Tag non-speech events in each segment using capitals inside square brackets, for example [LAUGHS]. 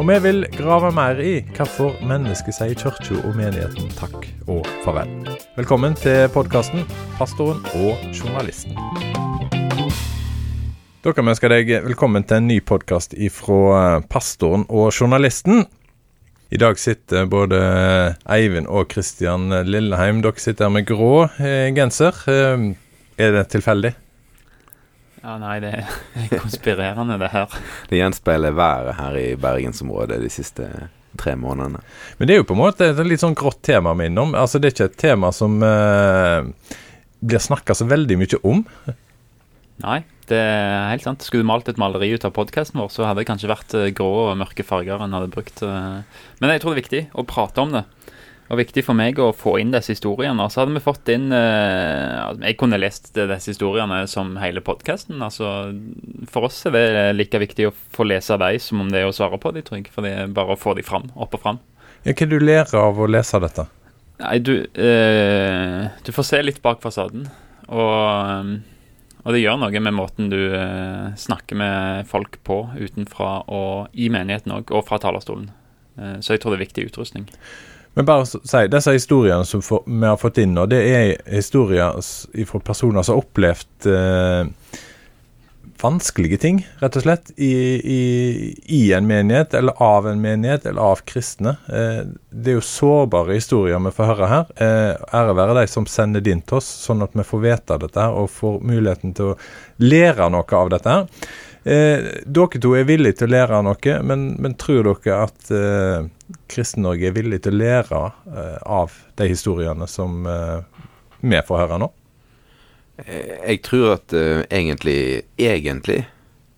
Og vi vil grave mer i hvorfor mennesket sier kirka og menigheten takk og farvel. Velkommen til podkasten 'Pastoren og journalisten'. Da kan vi ønske deg velkommen til en ny podkast ifra Pastoren og journalisten. I dag sitter både Eivind og Kristian Lilleheim. Dere sitter her med grå eh, genser. Eh, er det tilfeldig? Ja, nei, det er [LAUGHS] konspirerende, det her. Det gjenspeiler været her i bergensområdet de siste tre månedene. Men det er jo på en måte et litt sånn grått tema vi er innom. Altså, det er ikke et tema som eh, blir snakka så veldig mye om. Nei, det er helt sant. Skulle du malt et maleri ut av podkasten vår, så hadde det kanskje vært eh, grå og mørke farger en hadde brukt. eh. Men jeg tror det er viktig å prate om det. Og viktig for meg å få inn disse historiene. Så hadde vi fått inn uh, Jeg kunne lest disse historiene som hele podkasten. Altså, for oss er det like viktig å få lese dem som om det er å svare på dem, Trygg. For det er bare å få dem fram, opp og fram. Ja, hva du lærer av å lese dette? Nei, du uh, Du får se litt bak fasaden. Og, eh, og det gjør noe med måten du eh, snakker med folk på utenfra og i menigheten òg, og fra talerstolen. Eh, så jeg tror det er viktig utrustning. Men bare si, disse historiene som for, vi har fått inn nå, det er historier fra personer som har opplevd eh, vanskelige ting, rett og slett, i, i, i en menighet, eller av en menighet, eller av kristne. Eh, det er jo sårbare historier vi får høre her. Eh, ære være de som sender det inn til oss, sånn at vi får vite dette her, og får muligheten til å lære noe av dette her. Eh, dere to er villige til å lære noe, men, men tror dere at eh, Kristen-Norge er villig til å lære eh, av de historiene som eh, vi får høre nå? Eh, Jeg tror at eh, egentlig Egentlig,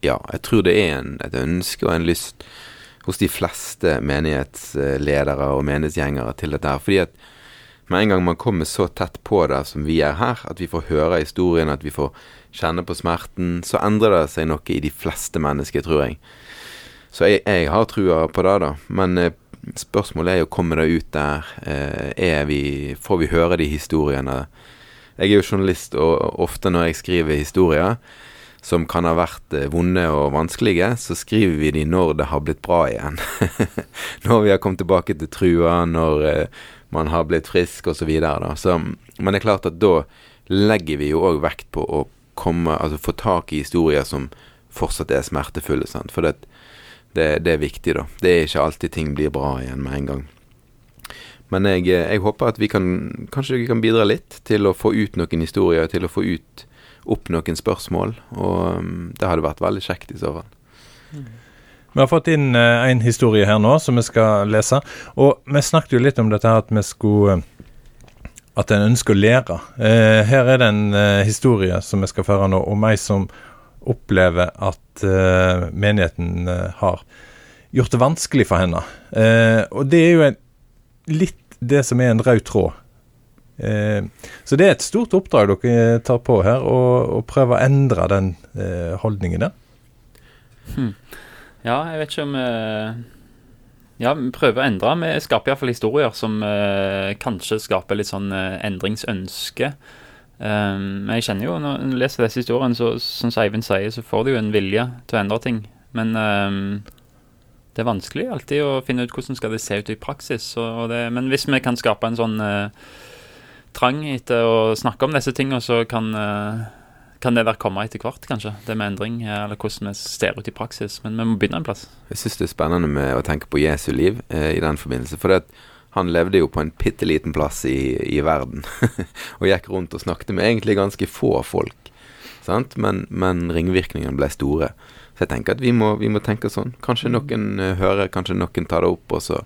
ja. Jeg tror det er en, et ønske og en lyst hos de fleste menighetsledere og menighetsgjengere til dette her. Fordi at med en gang man kommer så tett på det som vi er her, at vi får høre historien, at vi får kjenne på smerten, så endrer det seg noe i de fleste mennesker, tror jeg. Så jeg, jeg har trua på det, da. Men eh, spørsmålet er jo kommer det ut der? Eh, vi, får vi høre de historiene? Jeg er jo journalist, og ofte når jeg skriver historier som kan ha vært eh, vonde og vanskelige, så skriver vi de når det har blitt bra igjen. [LAUGHS] når vi har kommet tilbake til trua, når eh, man har blitt frisk osv. Så, men det er klart at da legger vi jo òg vekt på å komme, altså få tak i historier som fortsatt er smertefulle. Sant? For det, det, det er viktig, da. Det er ikke alltid ting blir bra igjen med en gang. Men jeg, jeg håper at vi kan kanskje vi kan bidra litt til å få ut noen historier, til å få ut opp noen spørsmål. Og um, det hadde vært veldig kjekt i så fall. Vi har fått inn eh, en historie her nå som vi skal lese. Og vi snakket jo litt om dette her at vi skulle At en ønsker å lære. Eh, her er det en eh, historie som jeg skal føre nå, om ei som opplever at eh, menigheten eh, har gjort det vanskelig for henne. Eh, og det er jo en, litt det som er en rød tråd. Eh, så det er et stort oppdrag dere tar på her, å prøve å endre den holdningen der. Ja, jeg vet ikke om Ja, vi prøver å endre. Vi skaper iallfall historier som eh, kanskje skaper litt sånn eh, endringsønske. Um, men jeg kjenner jo, når du leser disse historiene, så som Eivind sier, så får du jo en vilje til å endre ting. Men um, det er vanskelig alltid å finne ut hvordan skal det se ut i praksis. Og, og det, men hvis vi kan skape en sånn uh, trang etter å snakke om disse tingene, så kan, eh, kan det være komme etter hvert, kanskje. Det med endring, eh, eller hvordan vi ser ut i praksis. Men vi må begynne en plass. Jeg syns det er spennende med å tenke på Jesu liv eh, i den forbindelse. For det han levde jo på en bitte liten plass i, i verden. [LAUGHS] og gikk rundt og snakket med egentlig ganske få folk. Sant? Men, men ringvirkningene ble store. Så jeg tenker at vi må, vi må tenke sånn. Kanskje noen eh, hører, kanskje noen tar det opp, og så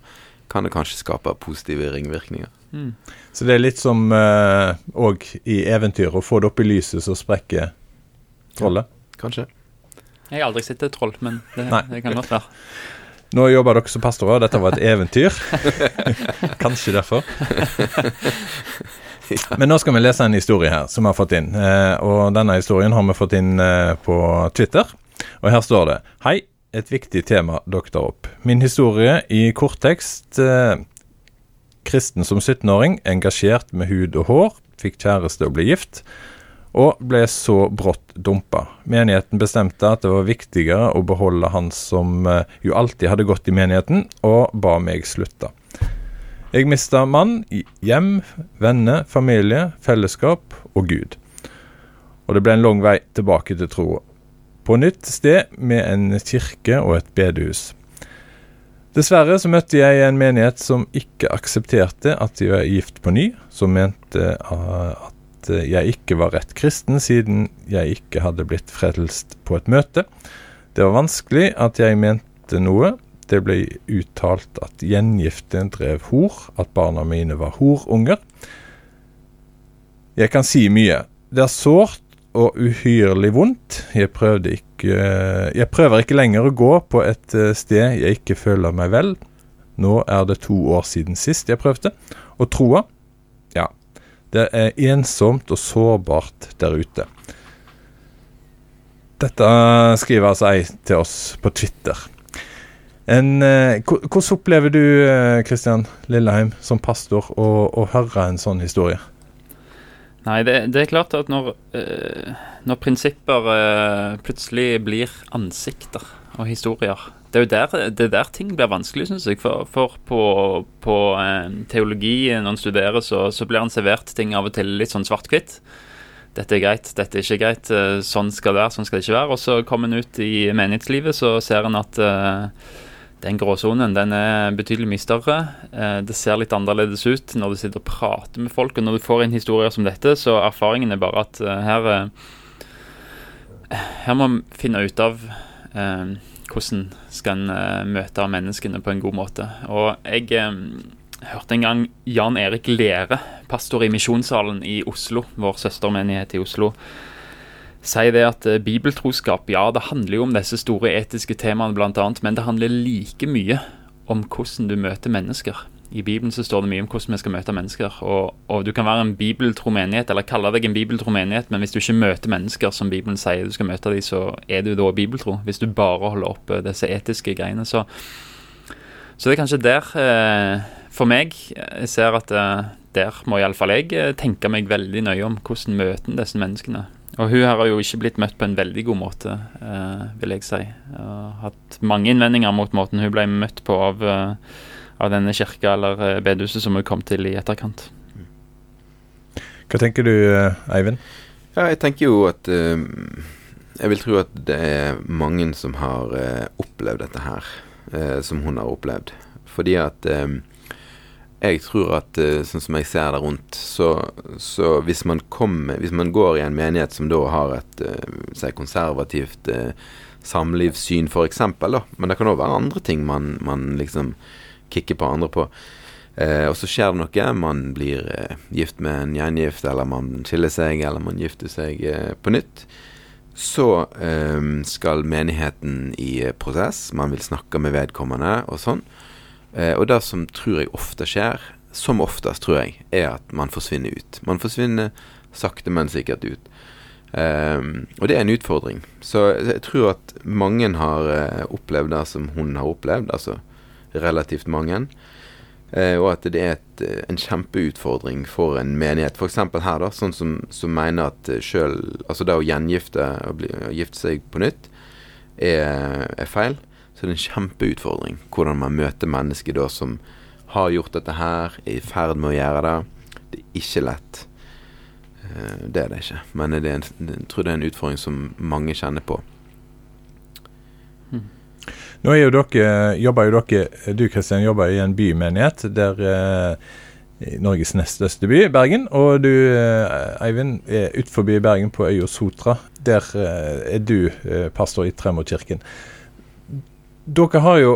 kan det kanskje skape positive ringvirkninger. Mm. Så det er litt som òg i eventyr, å få det opp i lyset, så sprekker trollet. Kanskje. Jeg har aldri sett et troll, men det, det kan godt være. Nå jobber dere som pastorer, dette var et eventyr. [LAUGHS] Kanskje derfor. [LAUGHS] Men nå skal vi lese en historie her som vi har fått inn. Eh, og denne historien har vi fått inn eh, på Twitter. Og her står det Hei, et viktig tema dere tar opp. Min historie i korttekst. Eh, kristen som 17-åring, engasjert med hud og hår, fikk kjæreste og ble gift og ble så brått dumpa. Menigheten bestemte at det var viktigere å beholde han som eh, jo alltid hadde gått i menigheten, og ba meg slutte. Jeg mista mann, hjem, venner, familie, fellesskap og Gud. Og det ble en lang vei tilbake til troa. På nytt sted med en kirke og et bedehus. Dessverre så møtte jeg en menighet som ikke aksepterte at jeg var gift på ny, som mente at jeg ikke var rett kristen siden jeg ikke hadde blitt frelst på et møte. Det var vanskelig at jeg mente noe. Det ble uttalt at gjengifte drev hor, at barna mine var horunger. Jeg kan si mye. Det er sårt og uhyrlig vondt. Jeg ikke Jeg prøver ikke lenger å gå på et eh, sted jeg ikke føler meg vel. Nå er det to år siden sist jeg prøvde. Og troa det er ensomt og sårbart der ute. Dette skriver altså ei til oss på Twitter. En, eh, hvordan opplever du Kristian eh, Lilleheim som pastor å, å høre en sånn historie? Nei, det, det er klart at når, eh, når prinsipper eh, plutselig blir ansikter og historier, det er jo der, det er der ting blir vanskelig, syns jeg. For, for, på, på eh, teologi, når en studerer, så, så, blir en servert ting av og til litt sånn svart-hvitt. Dette er greit, dette er ikke greit. Sånn skal det være, sånn skal det ikke være. Og så kommer en ut i menighetslivet, så ser en at den gråsonen den er betydelig mye større. Eh, det ser litt annerledes ut når du sitter og prater med folk. Og når du får inn historier som dette, så erfaringen er bare at uh, her uh, Her må man finne ut av hvordan skal en møte menneskene på en god måte. Og jeg hørte en gang Jan Erik Lere, pastor i Misjonssalen i Oslo, vår søstermenighet i Oslo, si det at uh, bibeltroskap, ja, det handler jo om disse store etiske temaene bl.a., men det handler like mye om hvordan du møter mennesker. I Bibelen så står det mye om hvordan vi skal møte mennesker. Og, og du kan være en bibeltro menighet, eller kalle deg en bibeltro menighet, men hvis du ikke møter mennesker som Bibelen sier du skal møte dem, så er du da bibeltro. Hvis du bare holder oppe disse etiske greiene. Så, så det er kanskje der, eh, for meg, jeg ser at eh, der må iallfall jeg eh, tenke meg veldig nøye om hvordan møter disse menneskene. Og hun har jo ikke blitt møtt på en veldig god måte, eh, vil jeg si. Uh, har hatt mange innvendinger mot måten hun ble møtt på av uh, av denne kirka eller eh, bedehuset som hun kom til i etterkant. Hva tenker du, eh, Eivind? Ja, jeg tenker jo at uh, Jeg vil tro at det er mange som har uh, opplevd dette her, uh, som hun har opplevd. Fordi at jeg tror at sånn som jeg ser det rundt, så, så hvis, man kommer, hvis man går i en menighet som da har et si konservativt samlivssyn, f.eks., men det kan òg være andre ting man, man liksom kikker på andre på. Eh, og så skjer det noe. Man blir eh, gift med en gjengift, eller man skiller seg, eller man gifter seg eh, på nytt. Så eh, skal menigheten i eh, prosess. Man vil snakke med vedkommende og sånn. Eh, og det som tror jeg ofte skjer, som oftest tror jeg, er at man forsvinner ut. Man forsvinner sakte, men sikkert ut. og det er en utfordring. Så jeg tror at mange har opplevd det som hun har opplevd. altså relativt mange. Uh, og at det er et, eh, en kjempeutfordring for en menighet. F.eks. her, da, sånn som, som mener at eh, sjøl Altså det å gjengifte og gifte seg på nytt er, er, feil. Så det er en kjempeutfordring hvordan man møter mennesker da som har gjort dette her, er i ferd med å gjøre det. Det er ikke lett. Eh, det er det ikke. Men det en, jeg tror det er en utfordring som mange kjenner på. Nå er jo dere, jobber jo dere, Du Kristian, jobber i en bymenighet der eh, Norges nest største by, Bergen. Og du eh, Eivind, er utenfor Bergen, på øya Sotra. Der er du pastor i Tremorkirken. Dere har jo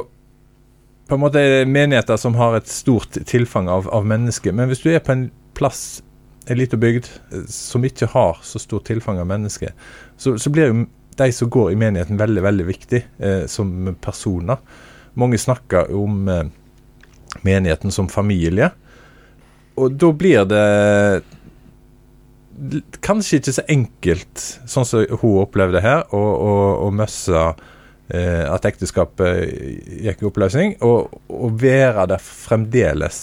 på en måte menigheter som har et stort tilfang av, av mennesker. Men hvis du er på en plass, en liten bygd, eh, som ikke har så stort tilfang av mennesker, så, så blir jo de som går i menigheten, veldig veldig viktig eh, som personer. mange snakker om eh, menigheten som familie. Og da blir det kanskje ikke så enkelt, sånn som hun opplevde her, å, møsse at ekteskapet gikk i oppløsning, og, og være der fremdeles.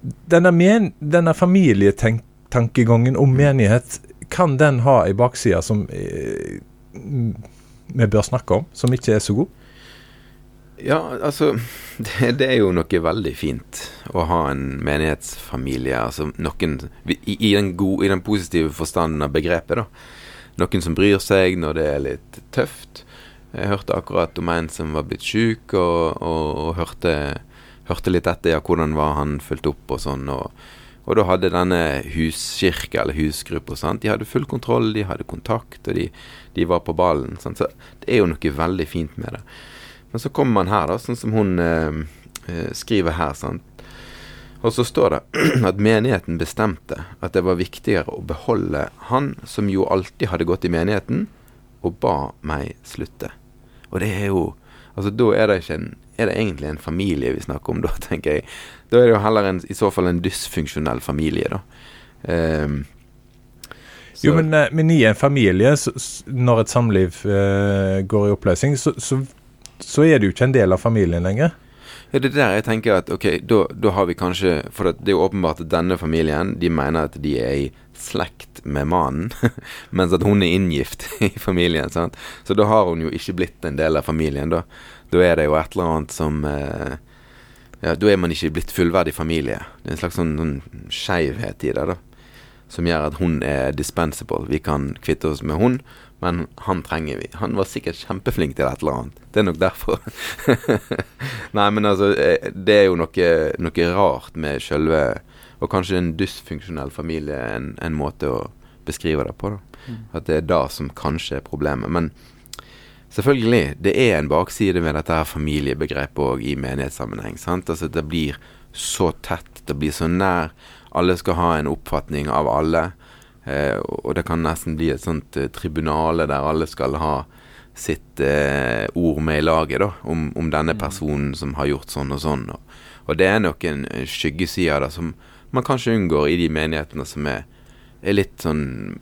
Denne, men, denne familietankegangen om menighet, kan den ha ei bakside som eh, vi bør snakke om, som ikke er så god? Ja, altså [LAUGHS] det, det er jo noe veldig fint å ha en menighetsfamilie. Altså noen I, i, den, gode, I den positive forstanden av begrepet, da. Noen som bryr seg når det er litt tøft. Jeg hørte akkurat om en som var blitt sjuk, og, og, og hørte, hørte litt etter ja, hvordan var han fulgt opp og sånn. Og, og da hadde denne huskirke eller husgruppa sant? De hadde full kontroll, de hadde kontakt, og de, de var på ballen. Sant? Så det er jo noe veldig fint med det. Men så kommer man her, da, sånn som hun eh, eh, skriver her. sant? Og så står det [CLEARS THROAT] at menigheten bestemte at det var viktigere å beholde han som jo alltid hadde gått i menigheten, og ba meg slutte. Og det er jo Altså, da er det ikke en Er det egentlig en familie vi snakker om, da, [LAUGHS] tenker jeg. Da er det jo heller en, i så fall en dysfunksjonell familie, da. Um, så- Jo, men, eh, men i en familie, så, når et samliv uh, går i oppløsning, så, så, så er du ikke en del av familien lenger. Ja, det er der jeg tenker at ok, da, har vi kanskje For det er jo åpenbart at denne familien De mener at de er i slekt med mannen, [LAUGHS] mens at hun er inngift [LAUGHS] i familien. sant? Så da har hun jo ikke blitt en del av familien. Da Da er det jo et eller annet som eh, Ja, da er man ikke blitt fullverdig familie. Det er en slags sånn, sånn skeivhet i det, da. Som gjør at hun er dispensable. Vi kan kvitte oss med hun, men han trenger vi. Han var sikkert kjempeflink til et eller annet. Det er nok derfor. [LAUGHS] Nei, men altså, eh, det er jo noe, noe rart med sjølve Og kanskje en dysfunksjonell familie en, en måte å beskrive det på. da At det er det som kanskje er problemet. Men selvfølgelig, det er en bakside ved dette her familiebegrepet òg i menighetssammenheng. sant? Altså, det blir så tett, det blir så nær. Alle skal ha en oppfatning av alle. Eh, og det kan nesten bli et sånt eh, tribunale der alle skal ha sitt eh, ord med i laget, da, om, om denne personen som har gjort sånn og sånn. Og, og det er nok en skyggeside av det som man kanskje unngår i de menighetene som er, er litt sånn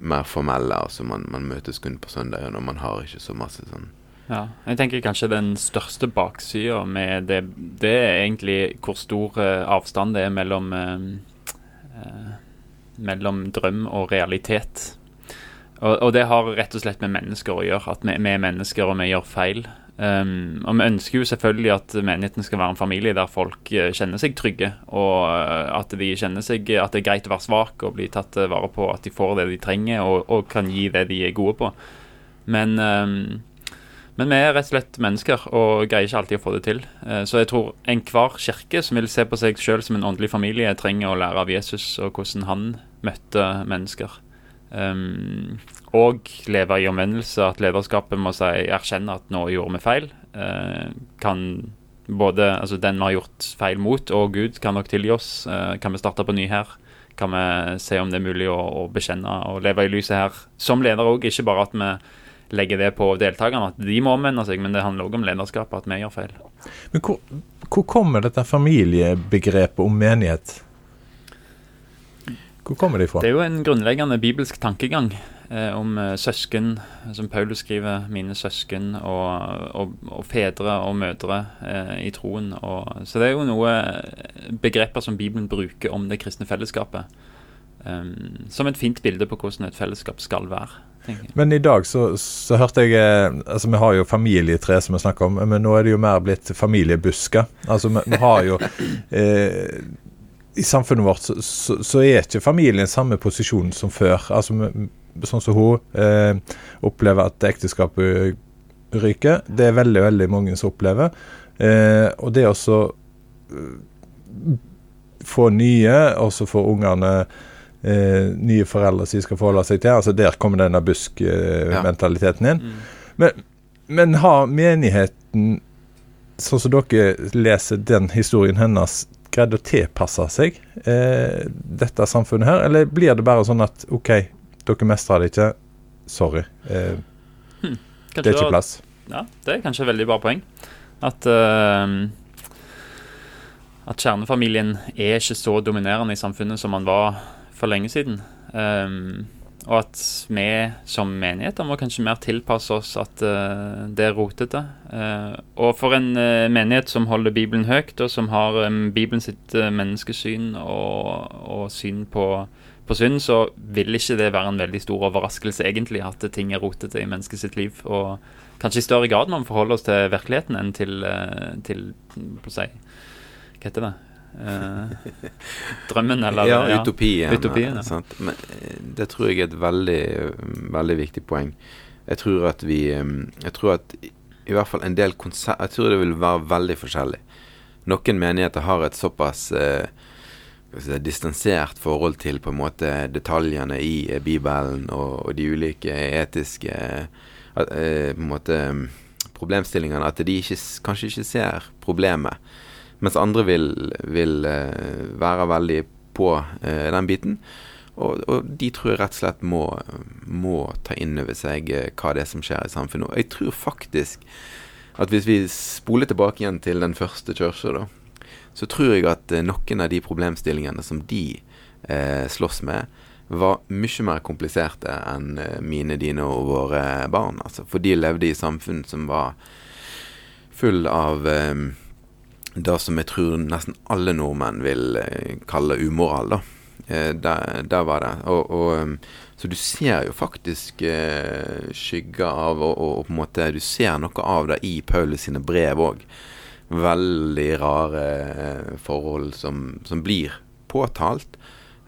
mer formelle. Altså man, man møtes kun på søndager når man har ikke så masse sånn Ja, jeg tenker kanskje den største baksida med det, det er egentlig hvor stor eh, avstand det er mellom eh, eh, mellom drøm og realitet. Og, og det har rett og slett med mennesker å gjøre. At vi, vi er mennesker, og vi gjør feil. Um, og vi ønsker jo selvfølgelig at menigheten skal være en familie der folk eh, kjenner seg trygge, og eh, at de kjenner seg at det er greit å være svak og bli tatt vare på, at de får det de trenger og, og kan gi det de er gode på. Men um, men vi er rett og slett mennesker og greier ikke alltid å få det til. Eh, Så jeg tror enhver kirke som vil se på seg sjøl som en åndelig familie, trenger å lære av Jesus og hvordan han møtte mennesker. Um, og leve i omvendelse. At lederskapet må si, erkjenne at nå gjorde vi feil. Eh, kan både altså den vi har gjort feil mot, og Gud kan nok tilgi oss. Eh, kan vi starte på ny her? Kan vi se om det er mulig å, å bekjenne og leve i lyset her som leder òg, ikke bare at vi legger det på deltakerne, at de må omvende seg, men det handler òg om lederskapet, at vi gjør feil. Men hvor, hvor kommer dette familiebegrepet om menighet? Hvor kommer det ifra? Det er jo en grunnleggende bibelsk tankegang eh, om eh, søsken, som Paulus skriver, mine søsken, og, og, og fedre og mødre eh, i troen. Og, så det er jo noe eh, begreper som Bibelen bruker om det kristne fellesskapet. Um, som et fint bilde på hvordan et fellesskap skal være. Tenker jeg. Men i dag så, så hørte jeg eh, Altså Vi har jo familietre som vi snakker om, men nå er det jo mer blitt familiebusker. Altså vi, vi har jo [LAUGHS] eh, I samfunnet vårt så, så, så er ikke familien samme posisjon som før. Altså Sånn som hun eh, opplever at ekteskapet ryker. Det er veldig, veldig mange som opplever. Eh, og det å eh, få nye, og så få ungene eh, nye foreldre som de skal forholde seg til. Altså Der kommer denne busk-mentaliteten inn. Mm. Men, men har menigheten, sånn som dere leser den historien hennes, greid å tilpasse seg eh, dette samfunnet her, eller blir det bare sånn at OK, dere mestrer det ikke, sorry, eh, det er ikke plass? Ja, det er kanskje et veldig bra poeng. At uh, At kjernefamilien er ikke så dominerende i samfunnet som man var for lenge siden. Um, og at vi som menigheter må kanskje mer tilpasse oss at uh, det er rotete. Uh, og for en uh, menighet som holder Bibelen høyt, og som har um, Bibelen sitt menneskesyn og, og syn på, på, synd, så vil ikke det være en veldig stor overraskelse egentlig at ting er rotete i mennesket sitt liv. Og kanskje i større grad man forholder oss til virkeligheten enn til, til si, Hva heter det? Eh, drømmen, eller ja, ja, utopien. utopien ja. Men eh, det tror jeg er et veldig, veldig viktig poeng. Jeg tror at vi eh, Jeg tror at i hvert fall en del konsert Jeg tror det vil være veldig forskjellig. Noen menigheter har et såpass eh, si, distansert forhold til på en måte detaljene i Bibelen og, og de ulike etiske eh, på en måte problemstillingene at de ikke, kanskje ikke ser problemet. Mens andre vil, vil uh, være veldig på uh, den biten. Og, og, de tror jeg rett og slett må, må ta inn over seg uh, hva det er som skjer i samfunnet. Og jeg tror faktisk at hvis vi spoler tilbake igjen til den første kirka, da, så tror jeg at noen av de problemstillingene som de slåss med, var mye mer kompliserte enn mine, dine og våre barn. Altså, for de levde i samfunn som var full av eh, det som jeg tror nesten alle nordmenn vil eh, kalle umoral, da. Eh, der, der, var det. Og, og, um, så du ser jo faktisk eh, skygger av, og, og, på en måte du ser noe av det i Paulus sine brev òg. Veldig rare forhold som, som blir påtalt.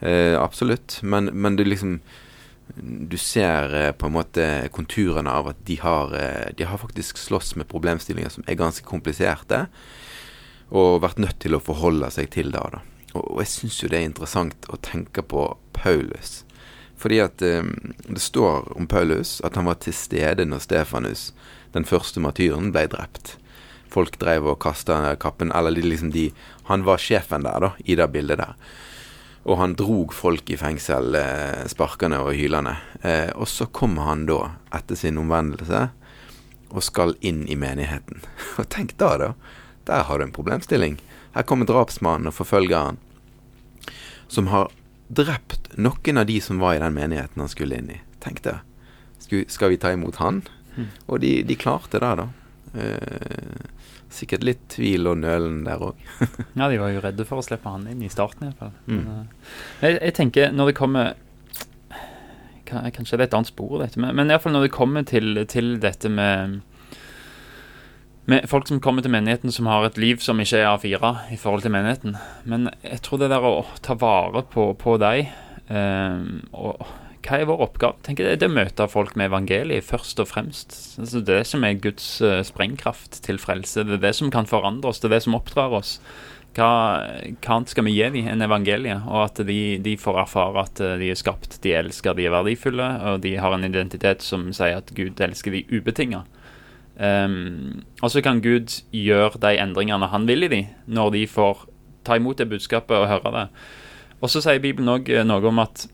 Eh, absolutt. Men, men du liksom du ser på en måte konturene av at de har, de har faktisk slåss med problemstillinger som er ganske kompliserte og vært nødt til å forholde seg til det. Da. Og, jeg syns jo det er interessant å tenke på Paulus. Fordi at um, det står om Paulus at han var til stede når Stefanus, den første martyren, ble drept. Folk drev og kasta kappen Eller de, liksom de Han var sjefen der, da, i det bildet der. Og han drog folk i fengsel, eh, sparkende og hylende. Eh, og så kommer han da, etter sin omvendelse, og skal inn i menigheten. [LAUGHS] Og tenk da, da. Der har du en problemstilling. Her kommer drapsmannen og forfølgeren, som har drept noen av de som var i den menigheten han skulle inn i. Tenk det. Skal vi ta imot han? Mm. Og de, de, klarte det, da. Eh, sikkert litt tvil og nølen der òg. [LAUGHS] ja, de var jo redde for å slippe han inn i starten iallfall. Mm. Uh, jeg, jeg tenker når det kommer Kanskje det er et annet spor, dette, men, men iallfall når det kommer til, til dette med med folk som kommer til menigheten som har et liv som ikke er A4 i forhold til menigheten. Men jeg tror det der å ta vare på, på deg eh, og hva er vår oppgave? Jeg, Det er å møte folk med evangeliet først og fremst. Altså det som er Guds uh, sprengkraft til frelse. Det er det som kan forandre oss. Det er det som oppdrar oss. Hva, hva annet skal vi gi dem enn evangeliet? Og at de, de, får erfare at eh, de er skapt, de elsker, de er verdifulle, og de har en identitet som sier at Gud elsker de ubetinga. Um, og så kan Gud gjøre de endringene han vil i de, når de får ta imot det budskapet og høre det. Og så sier Bibelen òg eh, noe om at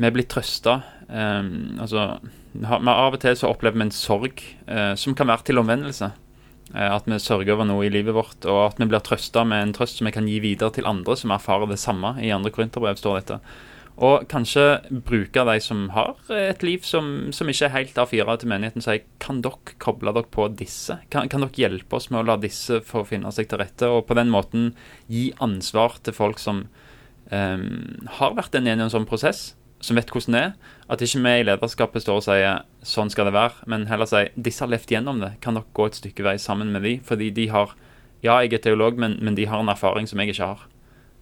vi blir trøsta. Um, altså, Av og til så opplever vi en sorg uh, som kan være til omvendelse. Uh, at vi sørger over noe i livet vårt, og at vi blir trøsta med en trøst som vi kan gi videre til andre som erfarer det samme. I andre korinterbrev står dette. Og kanskje bruke de som har et liv som, som ikke er helt A4 til menigheten, og si kan dere koble dere på disse? Kan, kan, dere hjelpe oss med å la disse få finne seg til rette? Og på den måten gi ansvar til folk som um, har vært en i en sånn prosess, som vet hvordan det er. At ikke vi i lederskapet står og sier sånn skal det være, men heller sier disse har levd gjennom det. Kan dere gå et stykke vei sammen med de? Fordi de har Ja, jeg er teolog, men, men de har en erfaring som jeg ikke har.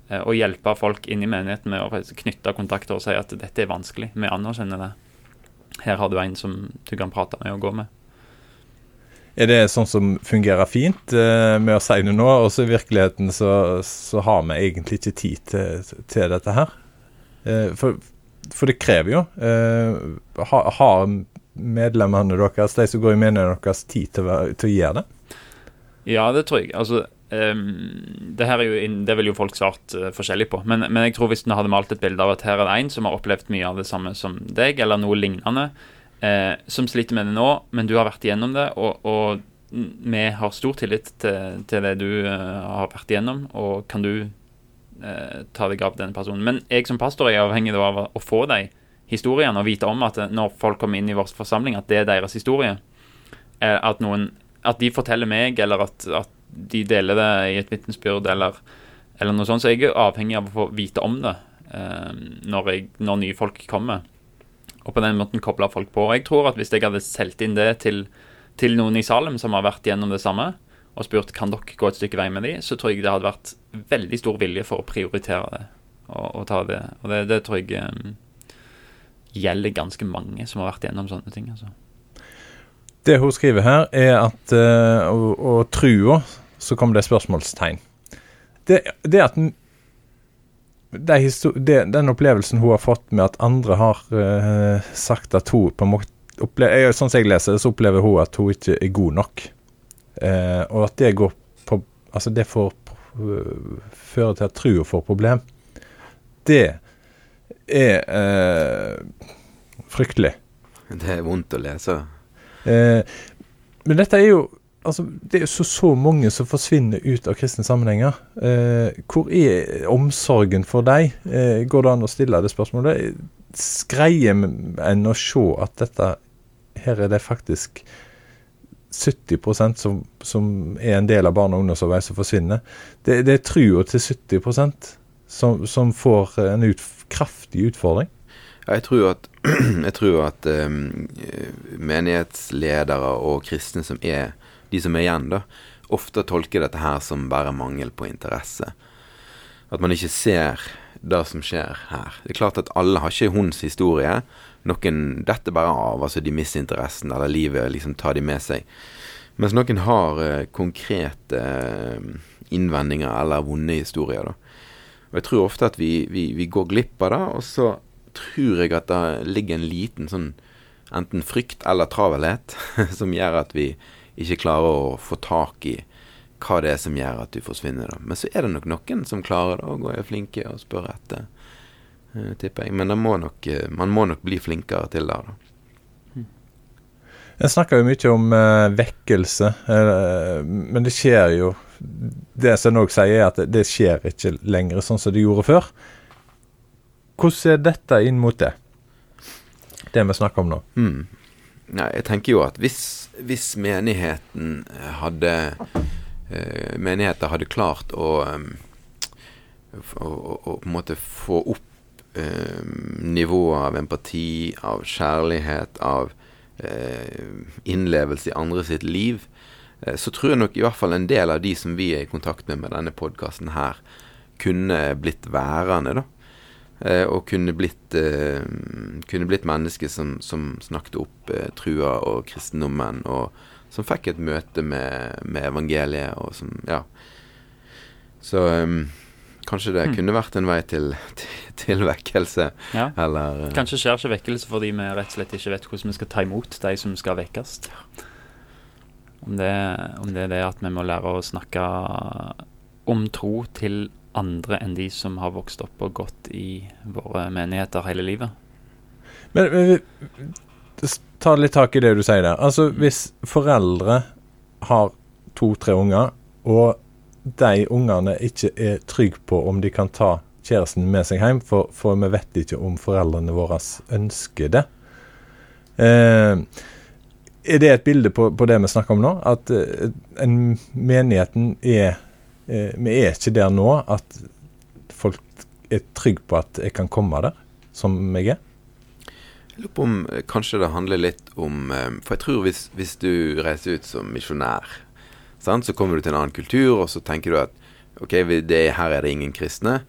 Eh, og hjelpe folk inn i menigheten med å knytte kontakter og si at dette er vanskelig. Vi anerkjenner det. Her har du en som du kan prate med og gå med. Er det sånn som fungerer fint eh, med å si det nå, og så i virkeligheten så, så, har vi egentlig ikke tid til, til dette her? Eh, for, for, det krever jo. Eh, har, ha medlemmene deres, de som går i menigheten deres, tid til, til å gjøre det? Ja, det tror jeg. Altså, Um, det jo, det vil jo folk svart uh, forskjellig på, men, men, jeg tror hvis vi hadde malt et bilde av at her er det en som har opplevd mye av det samme som deg, eller noe lignende, uh, som sliter med det nå, men du har vært igjennom det, og, og vi har stor tillit til, til det du uh, har vært igjennom, og kan du ta deg av denne personen. Men jeg som pastor er avhengig av å få de historiene og vite om at når folk kommer inn i vår forsamling, at det er deres historie. At, noen, at de forteller meg, eller at, at de deler det i et vitnesbyrd, eller, eller noe sånt. Så jeg er avhengig av å få vite om det eh, når, jeg, når nye folk kommer. Og på den måten koble folk på. Og jeg tror at hvis jeg hadde solgt inn det til til noen i Salem som har vært gjennom det samme, og spurt kan dere gå et stykke vei med de, så tror jeg det hadde vært veldig stor vilje for å prioritere det og, og ta det. Og det, det tror jeg um, gjelder ganske mange som har vært gjennom sånne ting. altså. Det hun skriver her, er at uh, og, og trua, så kommer det spørsmålstegn. Det, det at det det, den opplevelsen hun har fått med at andre har uh, sagt at hun på en måte opplever, Sånn som jeg leser det, så opplever hun at hun ikke er god nok. Uh, og at det går på Altså, det får uh, føre til at trua får problem. Det er uh, fryktelig. Det er vondt å lese. Men dette er jo Altså, det er så, så mange som forsvinner ut av kristne sammenhenger. Eh, hvor er omsorgen for deg? Eh, går det an å stille det spørsmålet? Greier en å se at dette her er det faktisk 70% som, som er en del av barne- og ungdomsarbeid som forsvinner. Det, det er trua til 70% som, som får en ut, kraftig utfordring. Ja, jeg tror at, [CLEARS THROAT] jeg tror at um, menighetsledere og kristne som er de som er igjen, da, ofte tolker dette her som bare mangel på interesse. At man ikke ser det som skjer her. Det er klart at alle har ikke hunds historie, noen detter bare av, altså de mister interessen, eller livet liksom tar de med seg. Mens noen har eh, konkrete eh, innvendinger eller vonde historier. da. Og Jeg tror ofte at vi, vi, vi, går glipp av det, og så tror jeg at det ligger en liten sånn enten frykt eller travelhet [LAUGHS] som gjør at vi ikke klarer å få tak i hva det er som gjør at du forsvinner. da. Men så er det nok noen som klarer det, og er flinke og spør etter. uh, tipper jeg. Men må nok, eh, man må nok bli flinkere til det. da. Jeg snakker jo mye om uh, vekkelse, men det skjer jo Det som en òg sier, er at det skjer ikke lenger sånn som det gjorde før. Hvordan er dette inn mot det? Det vi snakker om nå. Mm. Nei, jeg tenker jo at hvis, hvis menigheten hadde eh, Menigheter hadde klart å, um, å, å, å på en måte få opp eh, nivået av empati, av kjærlighet, av eh, innlevelse i andre sitt liv, eh, så tror jeg nok i hvert fall en del av de som vi er i kontakt med med denne podkasten her, kunne blitt værende, da. Eh, og kunne blitt, eh, kunne blitt menneske som, som snakket opp eh, trua og kristendommen, og som fikk et møte med, med evangeliet, og som Ja. Så um, Kanskje det mm. kunne vært en vei til, til, til vekkelse. Ja. Eller Kanskje skjer ikke vekkelse fordi vi rett og slett ikke vet hvordan vi skal ta imot de som skal vekkes. Om det, om det er det at vi må lære å snakke om tro til andre enn de som har vokst opp og gått i våre menigheter hele livet. Men, men ta litt tak i det du sier der. Altså, hvis foreldre har to-tre unger, og de ungene ikke er trygge på om de kan ta kjæresten med seg hjem, for, for vi vet ikke om foreldrene våre ønsker det. Eh, er det et bilde på, på, det vi snakker om nå? At eh, en, menigheten er Vi er ikke der nå at folk er trygge på at jeg kan komme der som jeg er? Jeg lurer på om eh, kanskje det handler litt om eh, For jeg tror hvis, hvis du reiser ut som misjonær Så kommer du til en annen kultur, og så tenker du at ok, det, her er det ingen kristne.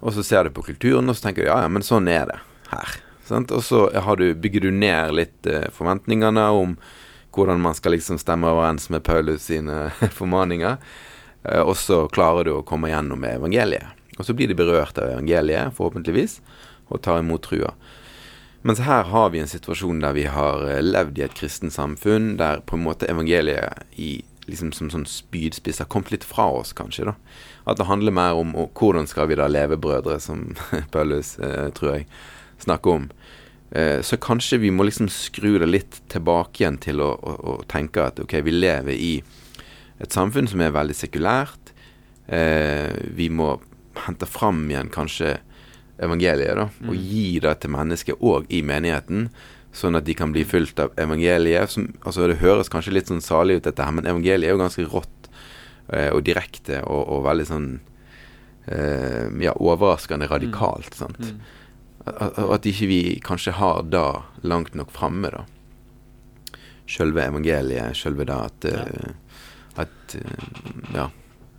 Og så ser du på kulturen, og så tenker du ja, ja, men sånn er det her. Sant? Og så du, bygger du ned litt eh, forventningene om hvordan man skal liksom stemme overens med Paulus sine [LAUGHS] formaninger. Eh, og så klarer du å komme gjennom med evangeliet. Og så blir de berørt av evangeliet, forhåpentligvis, og tar imot trua. Mens her har vi en situasjon der vi har eh, levd i et kristent samfunn, der på en måte evangeliet i liksom som sånn spydspiss har kommet litt fra oss, kanskje. da. At det handler mer om og, hvordan skal vi da leve, brødre, som [LAUGHS] Paulus, eh, tror jeg, snakker om. Eh, så kanskje vi må liksom skru det litt tilbake igjen til å, å, å tenke at ok, vi lever i et samfunn som er veldig sekulært. Eh, vi må hente fram igjen kanskje evangeliet, da, og Mm. gi det til mennesket òg i menigheten. Sånn at de kan bli fulgt av evangeliet. Som, altså Det høres kanskje litt sånn salig ut, dette her, men evangeliet er jo ganske rått eh, og direkte og, og veldig sånn eh, Ja, overraskende radikalt. sant? Mm. At, at ikke vi kanskje har det langt nok framme, da. Sjølve evangeliet, sjølve det at eh, At eh, Ja.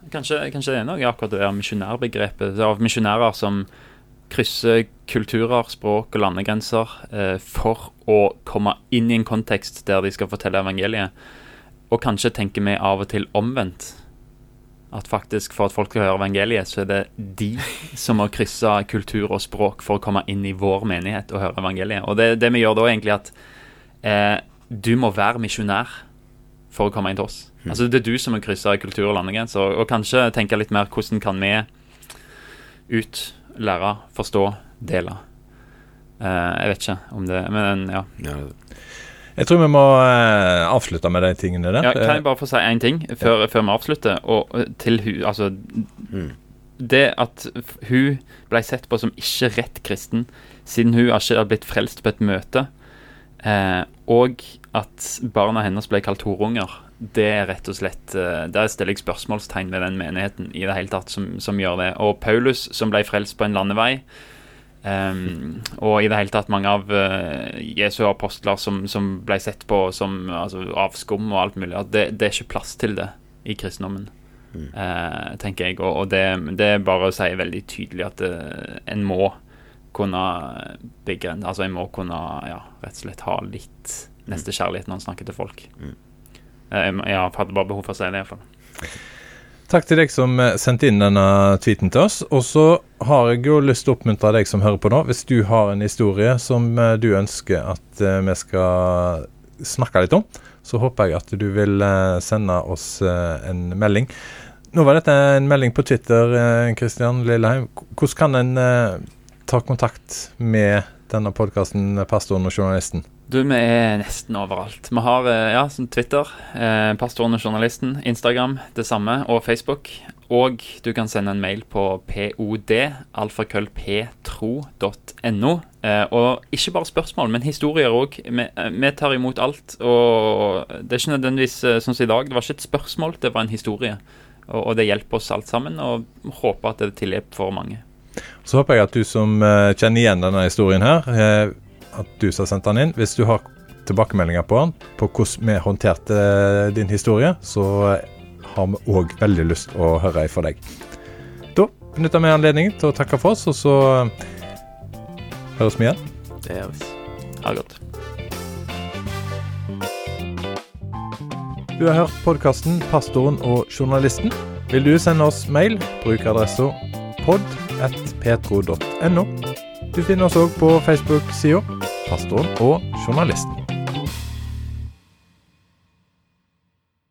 Kanskje, kanskje det er noe akkurat det der misjonærbegrepet. Av misjonærer som krysser kulturer, språk og landegrenser eh, for å komme inn i en kontekst der de skal fortelle evangeliet. Og kanskje tenker vi av og til omvendt. At faktisk for at folk skal høre evangeliet, så er det de som må krysse kultur og språk for å komme inn i vår menighet og høre evangeliet. Og det, det vi gjør da, er egentlig at eh, du må være misjonær for å komme inn til oss. Altså Det er du som må krysse kultur og landegrenser, og, og kanskje tenke litt mer hvordan kan vi ut, lære, forstå, dele. Uh, jeg vet ikke om det Men ja. ja Jeg tror vi må uh, avslutte med de tingene der. ja kan jeg bare få si én ting før, før vi avslutter? Og eh, til hun Altså, mm. det at hun ble sett på som ikke rett kristen siden hun ikke har blitt frelst på et møte, eh, og at barna hennes ble kalt horunger, det er rett og slett eh, Der stiller jeg spørsmålstegn ved den menigheten i det hele tatt som, som gjør det. Og Paulus, som ble frelst på en landevei, um, og i det hele tatt mange av uh, Jesu apostler som, som ble sett på som altså, avskum og alt mulig, det, det er ikke plass til det i kristendommen eh, tenker jeg. Og, og det, det bare sier veldig tydelig at eh, en må kunne begrense Altså en må kunne ja, rett og slett ha litt nestekjærlighet når en snakker til folk. Mm. Eh, jeg, hadde bare behov for å si det, iallfall. Takk til deg som eh, sendte inn denne tweeten til oss. Og så har jeg jo lyst til å oppmuntre deg som hører på nå. Hvis du har en historie som eh, du ønsker at vi skal snakke litt om, så håper jeg at du vil sende oss en melding. Nå var dette en melding på Twitter, Kristian Lilleheim. Hvordan kan en ta kontakt med denne podkasten, pastoren og journalisten? Du, vi er nesten overalt. Vi har eh, ja, som Twitter, eh, Pastoren og journalisten, Instagram, det samme, og Facebook. Og du kan sende en mail på pod.alfakrøllptro.no. Eh, og ikke bare spørsmål, men historier òg. Vi, eh, vi tar imot alt. Og det er ikke nødvendigvis eh, sånn som i dag. Det var ikke et spørsmål, det var en historie. Og, og det hjelper oss alt sammen, og håper at det er til for mange. Så håper jeg at du som kjenner igjen denne historien her, at du som har sendt den inn, hvis du har tilbakemeldinger på den, på hvordan vi håndterte eh, din historie, så har vi òg veldig lyst å høre fra deg. Da benytter vi anledningen til å takke for oss, og så eh, høres vi igjen. Det gjør vi. Ha det godt. Du har hørt podkasten 'Pastoren og journalisten'. Vil du sende oss mail, bruk adressa pod.petro.no. Du finner oss òg på Facebook-sida 'Pastoren og journalisten'.